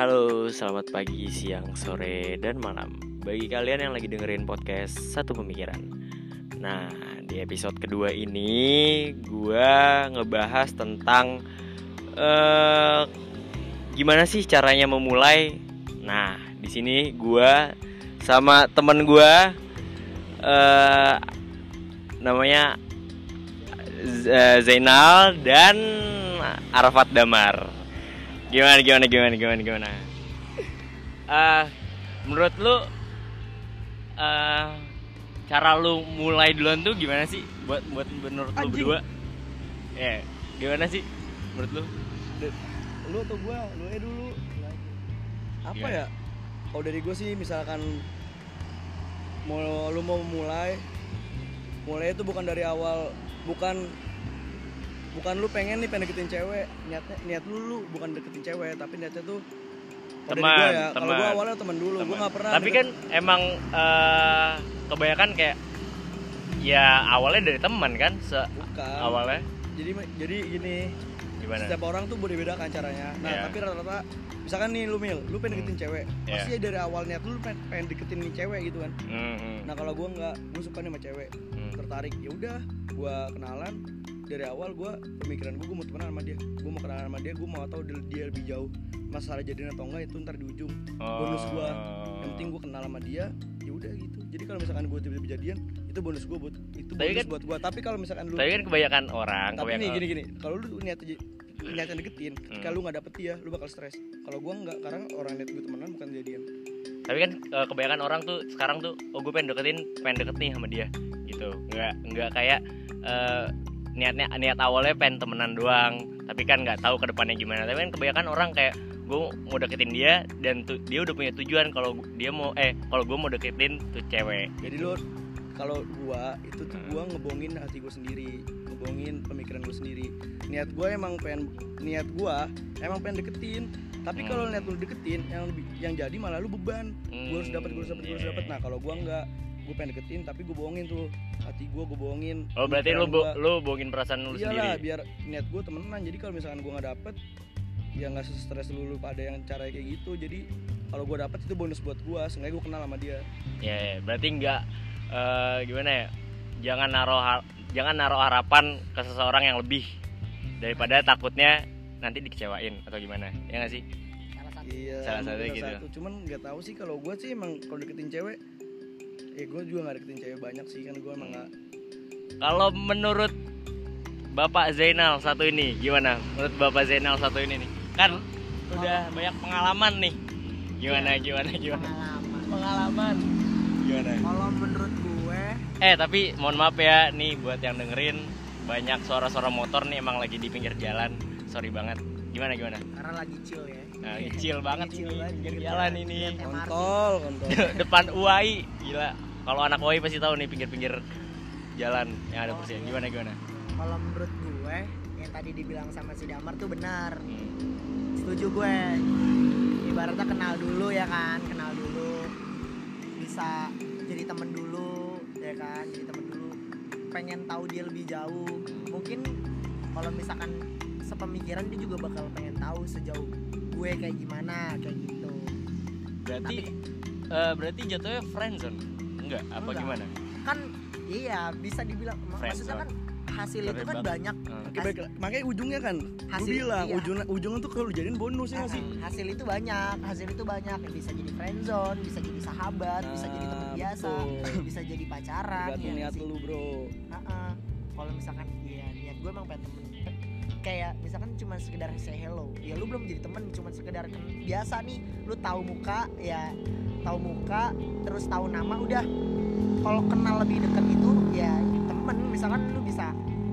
Halo, selamat pagi, siang, sore, dan malam. Bagi kalian yang lagi dengerin podcast Satu Pemikiran. Nah, di episode kedua ini Gue ngebahas tentang uh, Gimana sih caranya memulai? Nah, di sini gue sama temen gue uh, Namanya Zainal dan Arafat Damar gimana gimana gimana gimana gimana uh, menurut lu uh, cara lu mulai duluan tuh gimana sih buat buat menurut Anjing. lu berdua ya yeah. gimana sih menurut lu lu atau gua lu eh dulu apa gimana? ya kalau dari gue sih misalkan mau lu mau mulai mulai itu bukan dari awal bukan bukan lu pengen nih pengen deketin cewek. Niatnya niat lu lu bukan deketin cewek tapi niatnya tuh teman ya. Kalau gua awalnya teman dulu temen. gua nggak pernah tapi deket... kan emang uh, kebanyakan kayak ya awalnya dari teman kan se bukan. awalnya. Jadi jadi gini gimana setiap orang tuh beda-beda kan caranya nah yeah. tapi rata-rata misalkan nih lu mil lu pengen deketin hmm. cewek yeah. pasti dari awal niat lu pengen, pengen deketin nih cewek gitu kan mm -hmm. nah kalau gua nggak gua suka nih sama cewek mm. tertarik ya udah gua kenalan dari awal gue pemikiran gue gue mau temenan sama dia gue mau kenalan sama dia gue mau tahu dia, lebih jauh masalah jadian atau enggak itu ntar di ujung oh. bonus gue yang penting gue kenal sama dia ya udah gitu jadi kalau misalkan gue tiba-tiba jadian itu bonus gue buat itu bonus kan, buat gue tapi kalau misalkan lu tapi kan kebanyakan orang tapi nih gini gini kalau lu niat niatnya deketin. Hmm. kalau lu nggak dapet dia lu bakal stres. Kalau gue nggak karena orang niat gue temenan bukan jadian tapi kan eh, kebanyakan orang tuh sekarang tuh oh gue pengen deketin pengen deket nih sama dia gitu. Nggak nggak kayak uh, niatnya niat awalnya pengen temenan doang tapi kan nggak tahu ke depannya gimana. Tapi kan kebanyakan orang kayak gue mau deketin dia dan tu, dia udah punya tujuan kalau dia mau eh kalau gue mau deketin tuh cewek jadi lo kalau gue itu tuh gue ngebongin hati gue sendiri ngebongin pemikiran gue sendiri. Niat gue emang pengen niat gue emang pengen deketin. Tapi kalau hmm. niat lu deketin yang yang jadi malah lu beban. Hmm. gue harus dapat gue harus dapat gue harus dapat nah kalau gue nggak gue pengen deketin tapi gue bohongin tuh. Hati gue gue bohongin. Oh berarti lu bo lu bohongin perasaan lu Iyalah, sendiri? biar niat gue temenan. Jadi kalau misalkan gue nggak dapet ya nggak stres dulu pada yang cara kayak gitu. Jadi kalau gue dapet itu bonus buat gue sengaja gue kenal sama dia. Ya, ya berarti nggak uh, gimana ya? Jangan naruh jangan naruh harapan ke seseorang yang lebih daripada takutnya nanti dikecewain atau gimana ya nggak sih iya salah satu gitu satu. cuman nggak tahu sih kalau gue sih emang kalau deketin cewek ya gue juga gak deketin cewek banyak sih kan gue emang gak kalau menurut Bapak Zainal satu ini gimana? Menurut Bapak Zainal satu ini nih kan oh. udah banyak pengalaman nih. Gimana ya, gimana gimana? Pengalaman. Pengalaman. Gimana? Kalau menurut Eh tapi mohon maaf ya nih buat yang dengerin banyak suara-suara motor nih emang lagi di pinggir jalan. Sorry banget. Gimana gimana? Karena lagi chill ya. Nah, chill banget chill ini pinggir jalan ini. Kontol, kontol. Depan UAI, gila kalau anak UI pasti tahu nih pinggir-pinggir jalan yang ada persiapan gimana gimana kalau menurut gue yang tadi dibilang sama si Damar tuh benar hmm. setuju gue ibaratnya kenal dulu ya kan kenal dulu bisa jadi temen dulu ya kan jadi temen dulu. Pengen tahu dia lebih jauh. Mungkin kalau misalkan sepemikiran dia juga bakal pengen tahu sejauh gue kayak gimana kayak gitu. Berarti Tapi, uh, berarti jatuhnya friendzone? Enggak apa enggak. gimana? Kan iya bisa dibilang maksudnya kan hasil itu kan banyak uh. makanya ujungnya kan hasil bilang iya. ujungnya ujungnya tuh kalau jadiin bonus ya sih? Hasil itu banyak hasil itu banyak. Bisa jadi friendzone bisa jadi sahabat nah, bisa jadi teman nah, biasa bisa jadi pacaran ya niat lu bro. Uh -uh. kalau misalkan ya niat gue emang pengen temen. Kayak misalkan cuma sekedar say hello. Ya lu belum jadi temen cuma sekedar biasa nih. Lu tahu muka ya tahu muka terus tahu nama udah. Kalau kenal lebih dekat itu ya temen. Misalkan lu bisa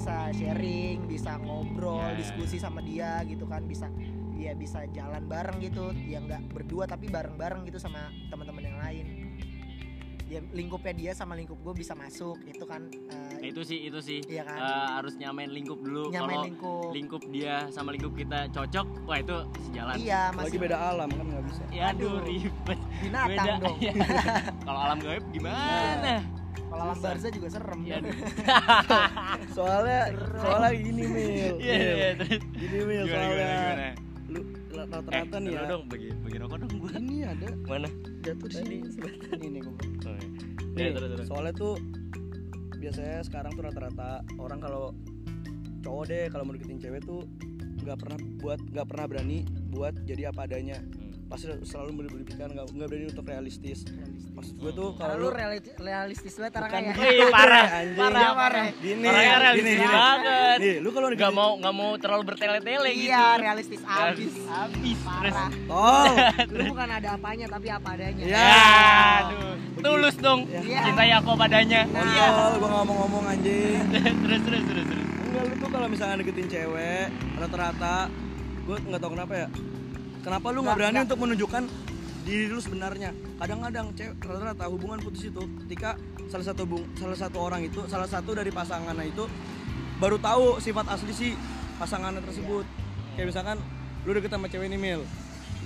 bisa sharing bisa ngobrol yeah. diskusi sama dia gitu kan bisa dia bisa jalan bareng gitu ya nggak berdua tapi bareng-bareng gitu sama teman-teman yang lain ya lingkupnya dia sama lingkup gue bisa masuk itu kan uh, itu sih itu sih iya kan? uh, harus nyamain lingkup dulu kalau lingkup. lingkup dia sama lingkup kita cocok wah itu sejalan iya masih lagi beda alam kan nggak bisa ya aduh ribet binatang beda, dong ya. kalau alam gaib gimana nah. Kalau alam barza juga serem. Ya soalnya serem. soalnya gini mil. Iya iya gini mil soalnya. gimana, gimana? lu rata-rata eh, nih ya. dong bagi bagi rokok dong gua. Ini ada. Mana? Jatuh di sini. Ini nih oh, iya. nih, ya, soalnya tuh biasanya sekarang tuh rata-rata orang kalau cowok deh kalau mau deketin cewek tuh nggak pernah buat nggak pernah berani buat jadi apa adanya pasti selalu berlebihan nggak nggak berani untuk realistis. Maksud gue tuh kalau lu realistis banget orang kaya iya parah. Anjing. Parah parah. gini Orangnya realistis gini, banget. Nih lu kalau nggak mau nggak mau terlalu bertele-tele gitu. Iya realistis. Abis abis. Parah. Oh. Lu bukan ada apanya tapi apa adanya. Ya. Aduh. Tulus dong. Ya. cintai aku padanya iya. Gua ngomong-ngomong anjing. Terus terus terus terus. Enggak lu tuh kalau misalnya deketin cewek rata-rata gue nggak tahu kenapa ya kenapa lu nggak berani untuk menunjukkan diri lu sebenarnya? Kadang-kadang cewek rata-rata hubungan putus itu ketika salah satu bung, salah satu orang itu salah satu dari pasangannya itu baru tahu sifat asli si pasangannya tersebut. Yeah. kayak misalkan lu deket sama cewek ini mil.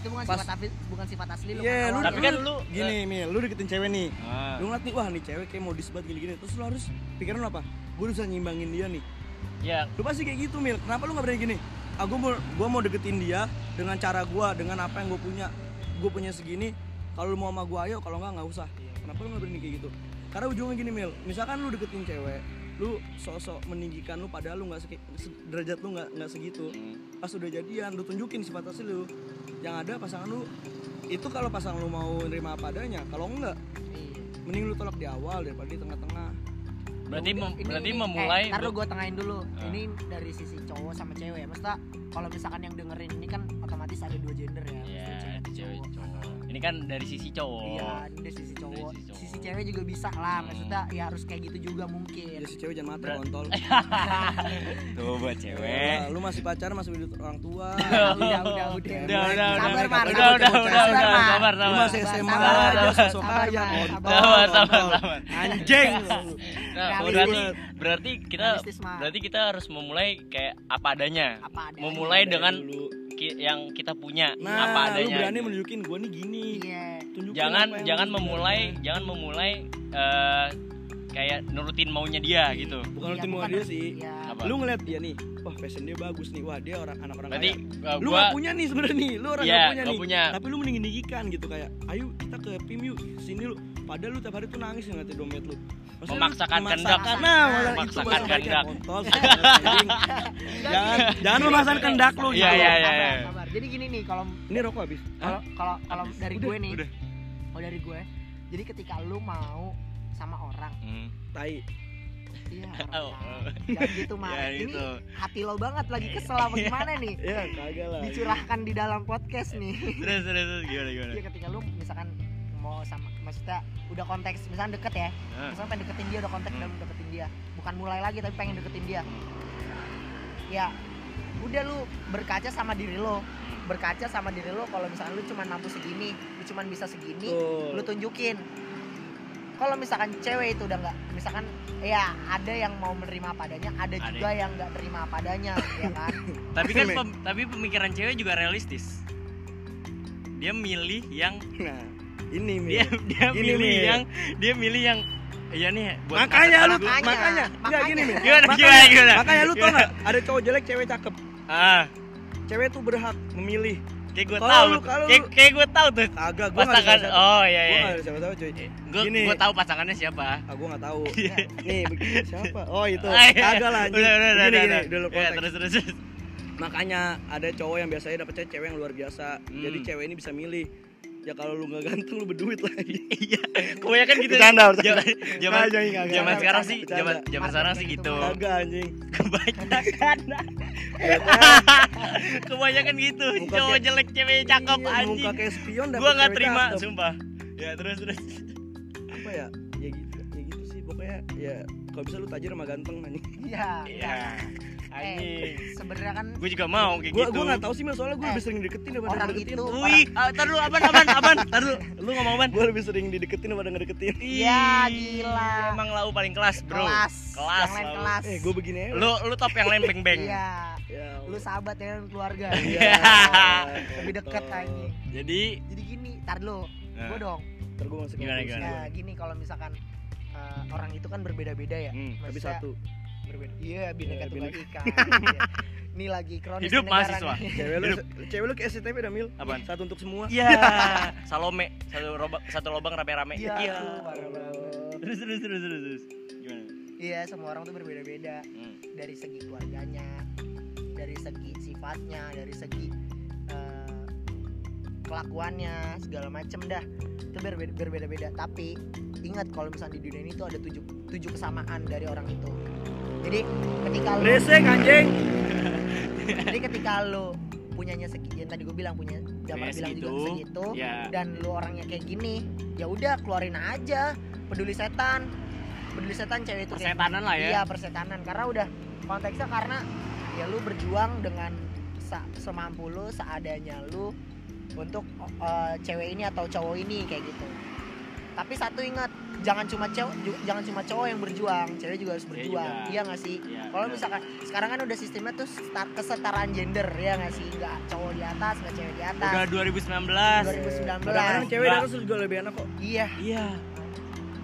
Itu bukan Pas, sifat bukan sifat asli lu yeah, lu tapi kan lu gini uh, mil lu deketin cewek nih. Ah. lu ngeliat nih wah nih cewek kayak modis banget gini-gini. Terus lu harus pikiran lu apa? Gue bisa nyimbangin dia nih. Ya lu pasti kayak gitu mil. Kenapa lu nggak berani gini ah gue mau gue mau deketin dia dengan cara gue dengan apa yang gue punya. Gue punya segini kalau lu mau sama gue ayo kalau nggak nggak usah. Kenapa lu nggak berani kayak gitu? Karena ujungnya gini mil misalkan lu deketin cewek lu sosok meninggikan lu padahal lu nggak derajat lu nggak nggak segitu. Pas udah jadian lu tunjukin sifat asli lu. Yang ada pasangan lu itu kalau pasangan lu mau nerima apa adanya kalau enggak iya. mending lu tolak di awal daripada di tengah-tengah berarti mem ini, berarti memulai eh, taruh gue tengahin dulu. Uh. ini dari sisi cowok sama cewek ya. Maksudnya kalau misalkan yang dengerin ini kan otomatis ada dua gender ya. Yeah, cewek cowok. ini kan dari sisi cowok. Iya dari sisi cowok. Dari sisi, cowok. sisi cewek juga bisa lah. Hmm. maksudnya ya harus kayak gitu juga mungkin. Ya si cewek jangan mati kontol. Tuh buat cewek. lu masih pacaran masih hidup orang tua. Udah udah udah. Udah udah udah sabar udah udah udah. udah udah sabar sabar lu masih SMA aja sosok kaya sabar sabar sabar anjing nah, berarti berarti kita berarti kita harus memulai kayak apa adanya. Memulai dengan yang kita punya nah, apa adanya. lu berani menunjukin gue nih gini. Yeah. jangan jangan memulai jangan memulai uh, kayak nurutin maunya dia iya. gitu. Bukan nurutin mau dia sih. ya. lu ngeliat dia nih wah fashion dia bagus nih. Wah dia orang anak orang Berarti, kaya. lu gua... gak punya nih sebenarnya nih. Lu orang yeah, gak punya gak nih. punya. tapi lu mendingin digikan gitu kayak ayo kita ke PIM yuk sini lu. Padahal lu tiap hari tuh nangis ngeliatin dompet lu. Maksudnya memaksakan kehendak. nah, memaksakan kehendak. jangan jangan memaksakan kehendak lu iya iya iya jadi gini nih kalau ini rokok habis. kalau kalau kalau dari gue nih kalau dari gue jadi ketika lu mau sama orang hmm. tai Iya, oh, oh. Jangan gitu mah. Ya, ini gitu. hati lo banget lagi kesel apa gimana nih? Iya, kagak lah. Dicurahkan di dalam podcast nih. Terus terus terus gimana gimana? Iya, ketika lu misalkan mau sama maksudnya udah konteks misalnya deket ya. Hmm. Misalnya pengen deketin dia udah konteks hmm. deketin dia. Bukan mulai lagi tapi pengen deketin dia. Ya, udah lu berkaca sama diri lo berkaca sama diri lo kalau misalnya lu cuma mampu segini lu cuma bisa segini oh. lu tunjukin kalau misalkan cewek itu udah nggak misalkan ya ada yang mau menerima padanya ada, ada juga yang nggak terima padanya ya kan tapi kan pem, tapi pemikiran cewek juga realistis dia milih yang nah ini dia dia ini milih mil. yang dia milih yang Iya nih, buat makanya lu makanya, makanya, makanya. gini nih. Gimana, makanya, gimana, gimana, makanya lu tau gak ada cowok jelek cewek cakep. Ah. Cewek tuh berhak memilih Kayak gue tahu. Kayak, kayak gue tahu tuh. Agak gue pasangan. Oh iya iya. Gue siapa-siapa cuy. Gue gue tahu pasangannya siapa. Ah gue gak tahu. Nih begini siapa? Oh itu. Kagak lah. Udah udah udah. Gini gini dulu Ya, terus terus. Makanya ada cowok yang biasanya dapet cewek yang luar biasa. Jadi hmm. cewek ini bisa milih ya kalau lu nggak ganteng lu berduit lagi iya kebanyakan gitu bercanda zaman zaman zaman sekarang sih zaman zaman sekarang sih gitu kagak anjing kebanyakan kebanyakan gitu cowok jelek cewek cakep iya, anjing. muka kayak spion gua nggak terima sumpah. Ya terus terus. Apa ya? Ya gitu ya gitu sih. Pokoknya ya kalau bisa lu tajir sama ganteng anjing. Iya. Iya Eh, sebenarnya kan gue juga mau kayak gua, gitu. Gue gak tau sih soalnya gue eh, lebih sering dideketin daripada orang ngedeketin. Itu, Wih, uh, tar lu aban aban aban. Tar lu, lu ngomong aban. Gue lebih sering dideketin daripada ngedeketin. Iya, gila. Emang lau paling kelas, Bro. Kelas. Kelas. Yang lain kelas. Eh, gue begini ya. Lu lu top yang lain beng-beng. Iya. Ya, lu sahabat ya keluarga. Iya. lebih deket aja. Jadi jadi gini, tar lu. Nah. Gue dong. Ntar gue masuk gimana, gimana? Nah, gini kalau misalkan uh, orang itu kan berbeda-beda ya. Hmm, tapi satu berbeda iya bineka tunggal ika Ini lagi kronis Hidup mahasiswa. Cewek lu cewek lu ke SCTV dah Mil. Apaan? Satu untuk semua. Iya. Salome satu lobang satu lobang rame-rame. Iya. Iya. banget. Terus terus terus terus. terus. Gimana? Iya, semua orang tuh berbeda-beda Hmm. dari segi keluarganya, dari segi sifatnya, dari segi eh, kelakuannya, segala macem dah. Itu berbeda- berbeda-beda. Tapi ingat kalau misalnya di dunia ini tuh ada tujuh, tujuh kesamaan dari orang itu. Jadi ketika lu Resek anjing. jadi ketika lu punyanya segitu yang tadi gue bilang punya Punya bilang juga segitu, ya. dan lu orangnya kayak gini ya udah keluarin aja peduli setan peduli setan cewek itu kayak Persetanan lah ya. iya persetanan karena udah konteksnya karena ya lu berjuang dengan sa- semampu lu seadanya lu untuk uh, cewek ini atau cowok ini kayak gitu tapi satu ingat jangan cuma cowok ju- jangan cuma cowok yang berjuang cewek juga harus Iya berjuang juga. iya nggak sih Iya, kalau misalkan sekarang kan udah sistemnya tuh seta- kesetaraan gender ya nggak sih nggak cowok di atas nggak cewek di atas udah 2019. 2019 Kadang-kadang cewek atas juga lebih enak kok. iya Iya.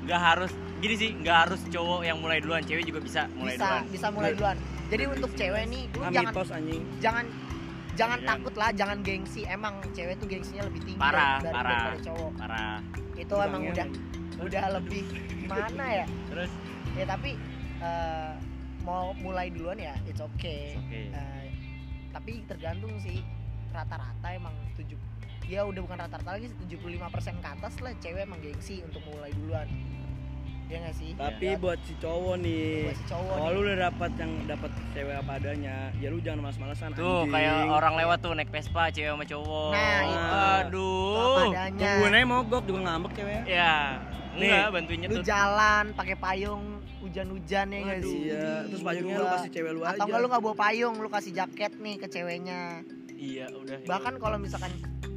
Nggak harus gini sih, nggak harus cowok yang mulai duluan, cewek juga bisa mulai bisa duluan. bisa mulai duluan jadi untuk cewek nih lu Ah, jangan mitos anjing. jangan jangan Iya. takut lah jangan gengsi emang cewek tuh gengsinya lebih tinggi Parah, dari, parah. daripada cowok Parah. itu emang Bilangnya udah udah lebih gimana ya Terus ya tapi eh, mau mulai duluan ya it's okay oke. Eh, tapi tergantung sih rata-rata emang tujuh ya udah bukan rata-rata lagi 75% ke atas lah cewek emang gengsi untuk mulai duluan ya nggak sih Tapi Ya, buat si cowok nih, buat si cowok kalau lu udah dapat yang dapat cewek apa adanya, ya lu jangan malas-malasan Tuh anjing. kayak orang lewat tuh naik Vespa cewek sama cowok. Nah, itu. Aduh. apa adanya Tungguin aja mogok juga ngambek cewek. Ya. Nih, Enggak bantuin lu nyetut. jalan pakai payung hujan-hujan ya nggak sih Iya, terus payungnya lu kasih cewek lu aja. atau enggak lu nggak bawa payung lu kasih jaket nih ke ceweknya Iya, udah. bahkan kalau misalkan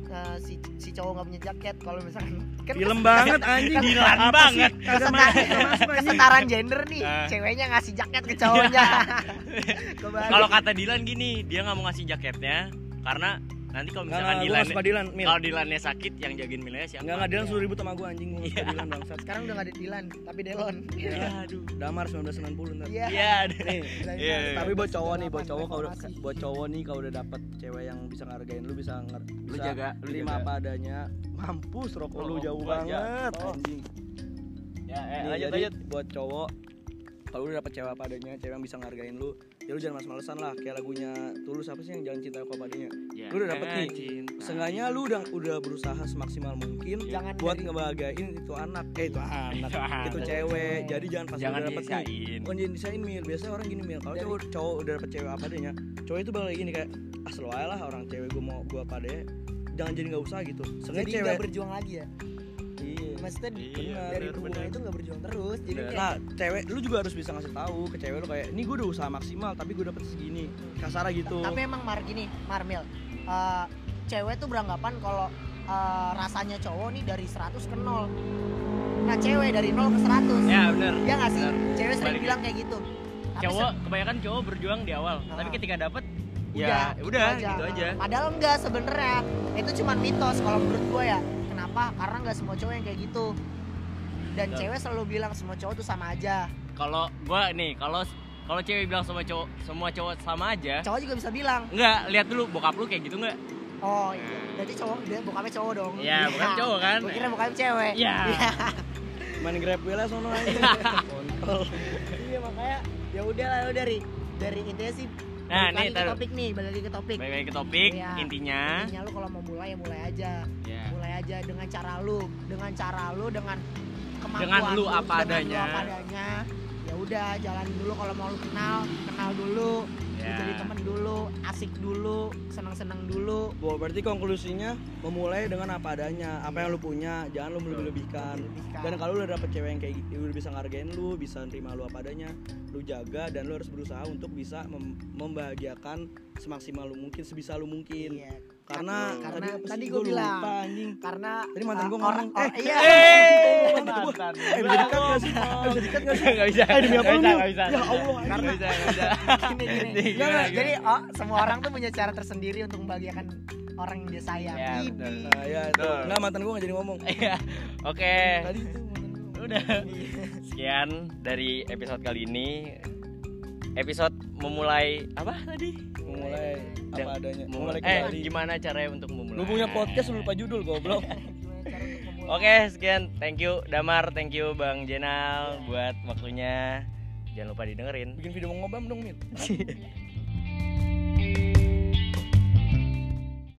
eh, si si cowok nggak punya jaket kalau misalkan kan Film banget anjing. Dilan Apa banget. kesetaraan gender nih Ah. ceweknya ngasih jaket ke cowoknya Kebalik. Kalau kata Dilan gini, dia nggak mau ngasih jaketnya karena nanti kalau misalkan enggak, gua Dilan suka Dilan, Mil. kalau Dilannya sakit yang jagain Milnya siapa? Enggak, enggak Dilan suruh ribut sama gua anjing, gua suka Dilan bangsat. sekarang udah nggak ada Dilan tapi Delon Iya, aduh. Damar 1990 ntar. iya Iya, Iya, gila. iya. tapi buat cowok nih, buat cowok kalau udah buat cowok nih kalau udah dapet cewek yang bisa ngargain lu bisa nger, Lu jaga, lu terima jaga. apa adanya. Mampus rokok lu Oh, jauh banget anjing. Ya, eh, lanjut jadi lanjut. buat cowok kalau lu dapet cewek apa adanya, cewek yang bisa ngargain lu, ya lu jangan males-malesan lah kayak lagunya Tulus apa sih yang jangan cinta aku apa adanya. Ya, Lu udah dapet nih. Seenggaknya lu udah udah berusaha semaksimal mungkin Jangan buat dari- ngebahagiain itu anak, eh itu anak, Itu cewek. Jadi jangan pas Jangan udah dapet nih, bukan jadi disain mil biasanya orang gini mil kalau cowok cowok udah dapet cewek apa adanya cowok itu bakal gini kayak ah selalu aja lah orang cewek gue mau gue apa adanya jangan jadi nggak usah gitu. Sengaja cewek berjuang lagi ya maksudnya Iya, dari bener, hubungan bener. itu nggak berjuang terus jadi Bener. kayak nah cewek lu juga harus bisa ngasih tahu ke cewek lu kayak ini gue udah usaha maksimal tapi gue dapet segini kasar gitu tapi emang mar gini marmil eh, cewek tuh beranggapan kalau eh, rasanya cowok nih dari 100 ke 0 nah cewek dari 0 ke 100 Ya, benar. ya nggak sih Benar. cewek sering Balik. bilang kayak gitu Tapi Cowok kebanyakan cowok berjuang di awal, Ah. tapi ketika dapet Udah, ya gitu udah aja. gitu aja. Padahal enggak sebenarnya. Itu cuma mitos kalau menurut gue ya. Kenapa? Karena nggak semua cowok yang kayak gitu. Dan Betul. cewek selalu bilang semua cowok tuh sama aja. Kalau gua nih, kalau kalau cewek bilang sama cowok semua cowok sama aja, Cowok juga bisa bilang. enggak, lihat dulu bokap lu kayak gitu enggak? Oh iya. Berarti cowok dia bokapnya cowok dong. Iya, bukan cowok kan? Gue kira bokapnya cewek. Iya. main grab wheel sono aja kontol iya makanya ya udah lah udah dari dari intinya sih Nah, balik nih, lagi ke taruh. topik nih balik lagi ke topik Baik lagi ke topik, Iya. intinya intinya lu kalau mau mulai ya mulai aja ya. mulai aja dengan cara lu dengan cara lu dengan kemampuan Dengan lu apa dengan lu adanya. apa adanya ya udah jalan dulu kalau mau lu kenal kenal dulu Ya. jadi temen dulu asik dulu seneng seneng dulu Wah, berarti konklusinya memulai dengan apa adanya apa yang lu punya jangan lu melebih-lebihkan Lebihkan. dan kalau lu udah dapet cewek yang kayak gitu bisa ngargain lu bisa nerima lu apa adanya lu jaga dan lu harus berusaha untuk bisa mem- membahagiakan semaksimal lu mungkin sebisa lu mungkin iya karena karena tadi gue Gua bilang lupa, anjing karena Tadi mantan uh, orang ngomong, eh, iya Eh, mantan gua. mantan. eh bisa dikat gak sih eh bisa dikat gak sih Enggak bisa. eh demi apa lu Nggak ya Allah Nggak, nggak. jadi oh, semua orang tuh punya cara tersendiri untuk membahagiakan orang yang dia sayang Ya, betul. nah ya itu nggak mantan gua gak jadi ngomong Iya. Oke. tadi itu Udah. Sekian dari episode kali ini. episode memulai apa tadi? Memulai apa adanya. Memulai eh gimana caranya untuk memulai? Lu punya podcast lu lupa judul goblok. Oke, sekian. Thank you Damar, thank you Bang Jenal buat waktunya. Jangan lupa didengerin. Bikin video ngobam dong, Min.